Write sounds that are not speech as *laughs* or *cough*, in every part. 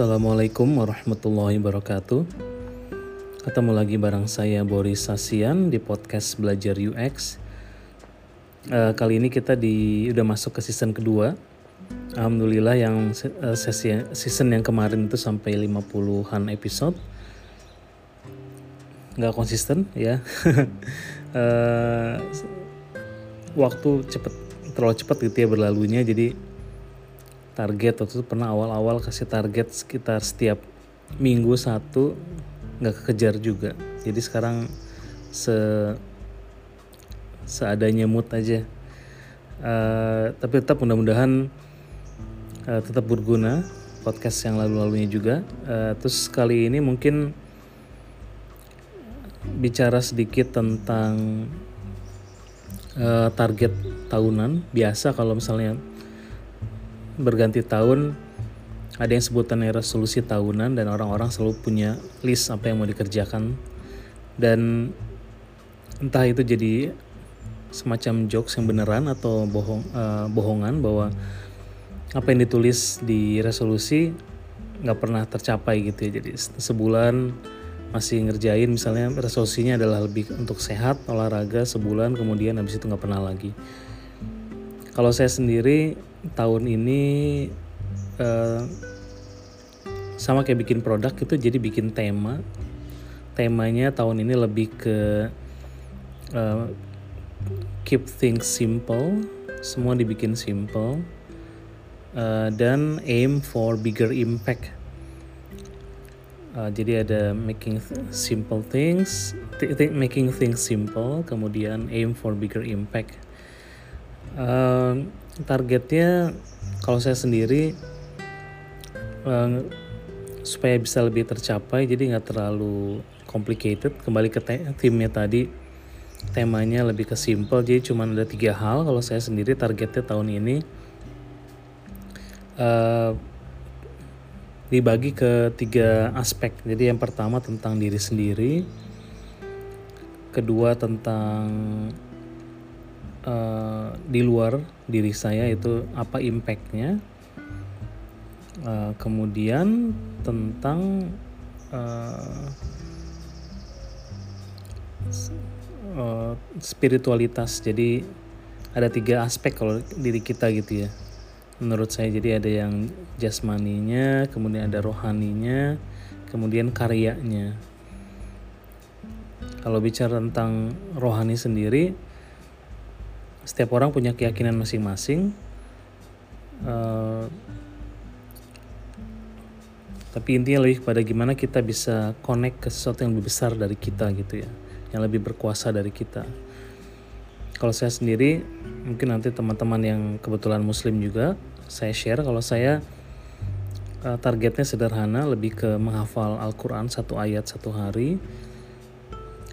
Assalamualaikum warahmatullahi wabarakatuh. Ketemu lagi bareng saya Boris Sasian di podcast Belajar UX. Uh, kali ini kita di udah masuk ke season kedua. Alhamdulillah yang uh, sesi season yang kemarin itu sampai 50-an episode. Nggak konsisten ya. uh, *laughs* waktu cepet terlalu cepat gitu ya berlalunya jadi target waktu itu pernah awal-awal kasih target sekitar setiap minggu satu nggak kekejar juga. Jadi sekarang se seadanya mood aja. Uh, tapi tetap mudah-mudahan uh, tetap berguna podcast yang lalu-lalunya juga. Uh, terus kali ini mungkin bicara sedikit tentang uh, target tahunan. Biasa kalau misalnya berganti tahun ada yang sebutannya resolusi tahunan dan orang-orang selalu punya list apa yang mau dikerjakan. Dan entah itu jadi semacam jokes yang beneran atau bohong uh, bohongan bahwa apa yang ditulis di resolusi nggak pernah tercapai gitu ya. Jadi sebulan masih ngerjain misalnya resolusinya adalah lebih untuk sehat olahraga sebulan kemudian habis itu nggak pernah lagi kalau saya sendiri tahun ini uh, sama kayak bikin produk itu jadi bikin tema. Temanya tahun ini lebih ke uh, keep things simple semua dibikin simple uh, dan aim for bigger impact. Uh, jadi ada making simple things th making things simple kemudian aim for bigger impact targetnya kalau saya sendiri supaya bisa lebih tercapai jadi nggak terlalu complicated kembali ke timnya tadi. Temanya lebih ke simple jadi cuma ada tiga hal. Kalau saya sendiri targetnya tahun ini uh, dibagi ke tiga aspek. Jadi yang pertama tentang diri sendiri kedua tentang uh, di luar diri saya itu apa impactnya. Uh, kemudian tentang uh, spiritualitas. Jadi ada tiga aspek kalau diri kita gitu ya. Menurut saya jadi ada yang jasmaninya kemudian ada rohaninya kemudian karyanya. Kalau bicara tentang rohani sendiri setiap orang punya keyakinan masing-masing uh, tapi intinya lebih pada gimana kita bisa connect ke sesuatu yang lebih besar dari kita gitu ya yang lebih berkuasa dari kita. Kalau saya sendiri mungkin nanti teman-teman yang kebetulan muslim juga saya share kalau saya uh, targetnya sederhana lebih ke menghafal Al-Quran satu ayat satu hari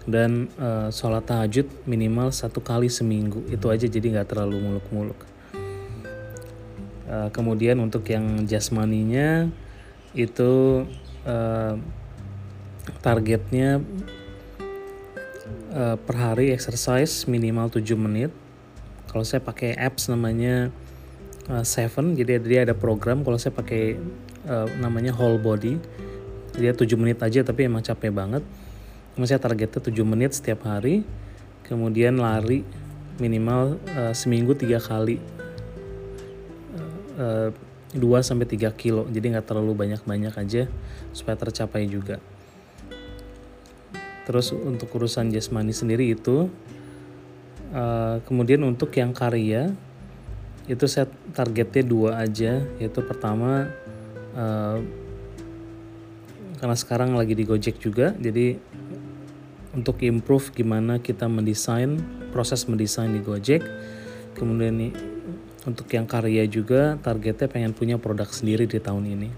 dan uh, sholat tahajud minimal satu kali seminggu. Itu aja jadi nggak terlalu muluk-muluk. Uh, kemudian untuk yang jasmaninya itu uh, targetnya uh, per hari exercise minimal 7 menit. Kalau saya pakai apps namanya uh, Seven jadi dia ada program. Kalau saya pakai uh, namanya whole body dia 7 menit aja tapi emang capek banget saya targetnya 7 menit setiap hari kemudian lari minimal uh, seminggu tiga kali. Uh, 2 sampai 3 kilo. Jadi nggak terlalu banyak-banyak aja supaya tercapai juga. Terus untuk urusan jasmani sendiri itu uh, kemudian untuk yang karya itu saya targetnya dua aja. Yaitu pertama uh, karena sekarang lagi di Gojek juga jadi untuk improve gimana kita mendesain proses mendesain di Gojek. Kemudian nih untuk yang karya juga targetnya pengen punya produk sendiri di tahun ini.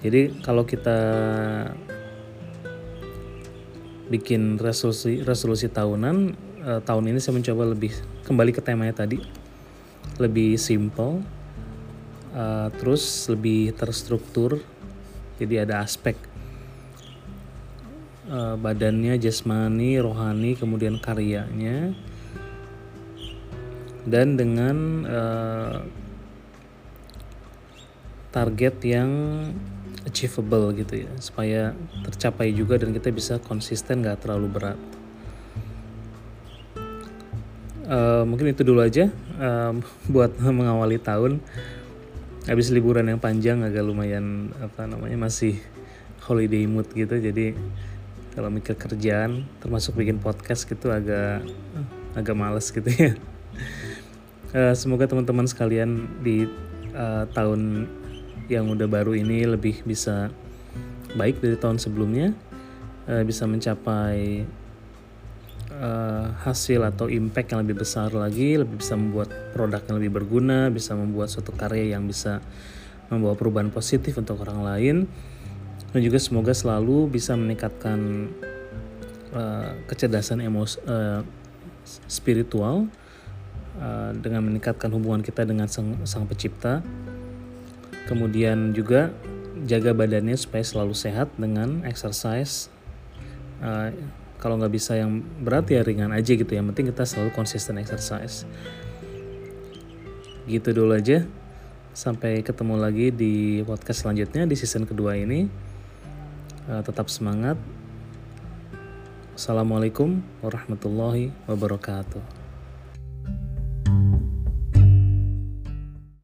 Jadi kalau kita bikin resolusi resolusi tahunan eh, tahun ini saya mencoba lebih kembali ke temanya tadi lebih simple uh, terus lebih terstruktur. Jadi ada aspek uh, badannya jasmani, rohani, kemudian karyanya. Dan dengan uh, target yang achievable gitu ya supaya tercapai juga dan kita bisa konsisten gak terlalu berat. Uh, mungkin itu dulu aja um, *laughs* buat mengawali tahun. Habis liburan yang panjang agak lumayan apa namanya masih holiday mood gitu jadi kalau mikir kerjaan termasuk bikin podcast gitu agak agak males gitu ya. Uh, *laughs* semoga teman-teman sekalian di uh, tahun yang udah baru ini lebih bisa baik dari tahun sebelumnya uh, bisa mencapai uh, hasil atau impact yang lebih besar lagi, lebih bisa membuat produk yang lebih berguna, bisa membuat suatu karya yang bisa membawa perubahan positif untuk orang lain, dan juga semoga selalu bisa meningkatkan uh, kecerdasan emos uh, spiritual uh, dengan meningkatkan hubungan kita dengan sang, sang pencipta. Kemudian juga jaga badannya supaya selalu sehat dengan exercise. Uh, kalau nggak bisa yang berat ya ringan aja gitu yang penting kita selalu konsisten exercise gitu dulu aja sampai ketemu lagi di podcast selanjutnya di season kedua ini tetap semangat. Assalamualaikum warahmatullahi wabarakatuh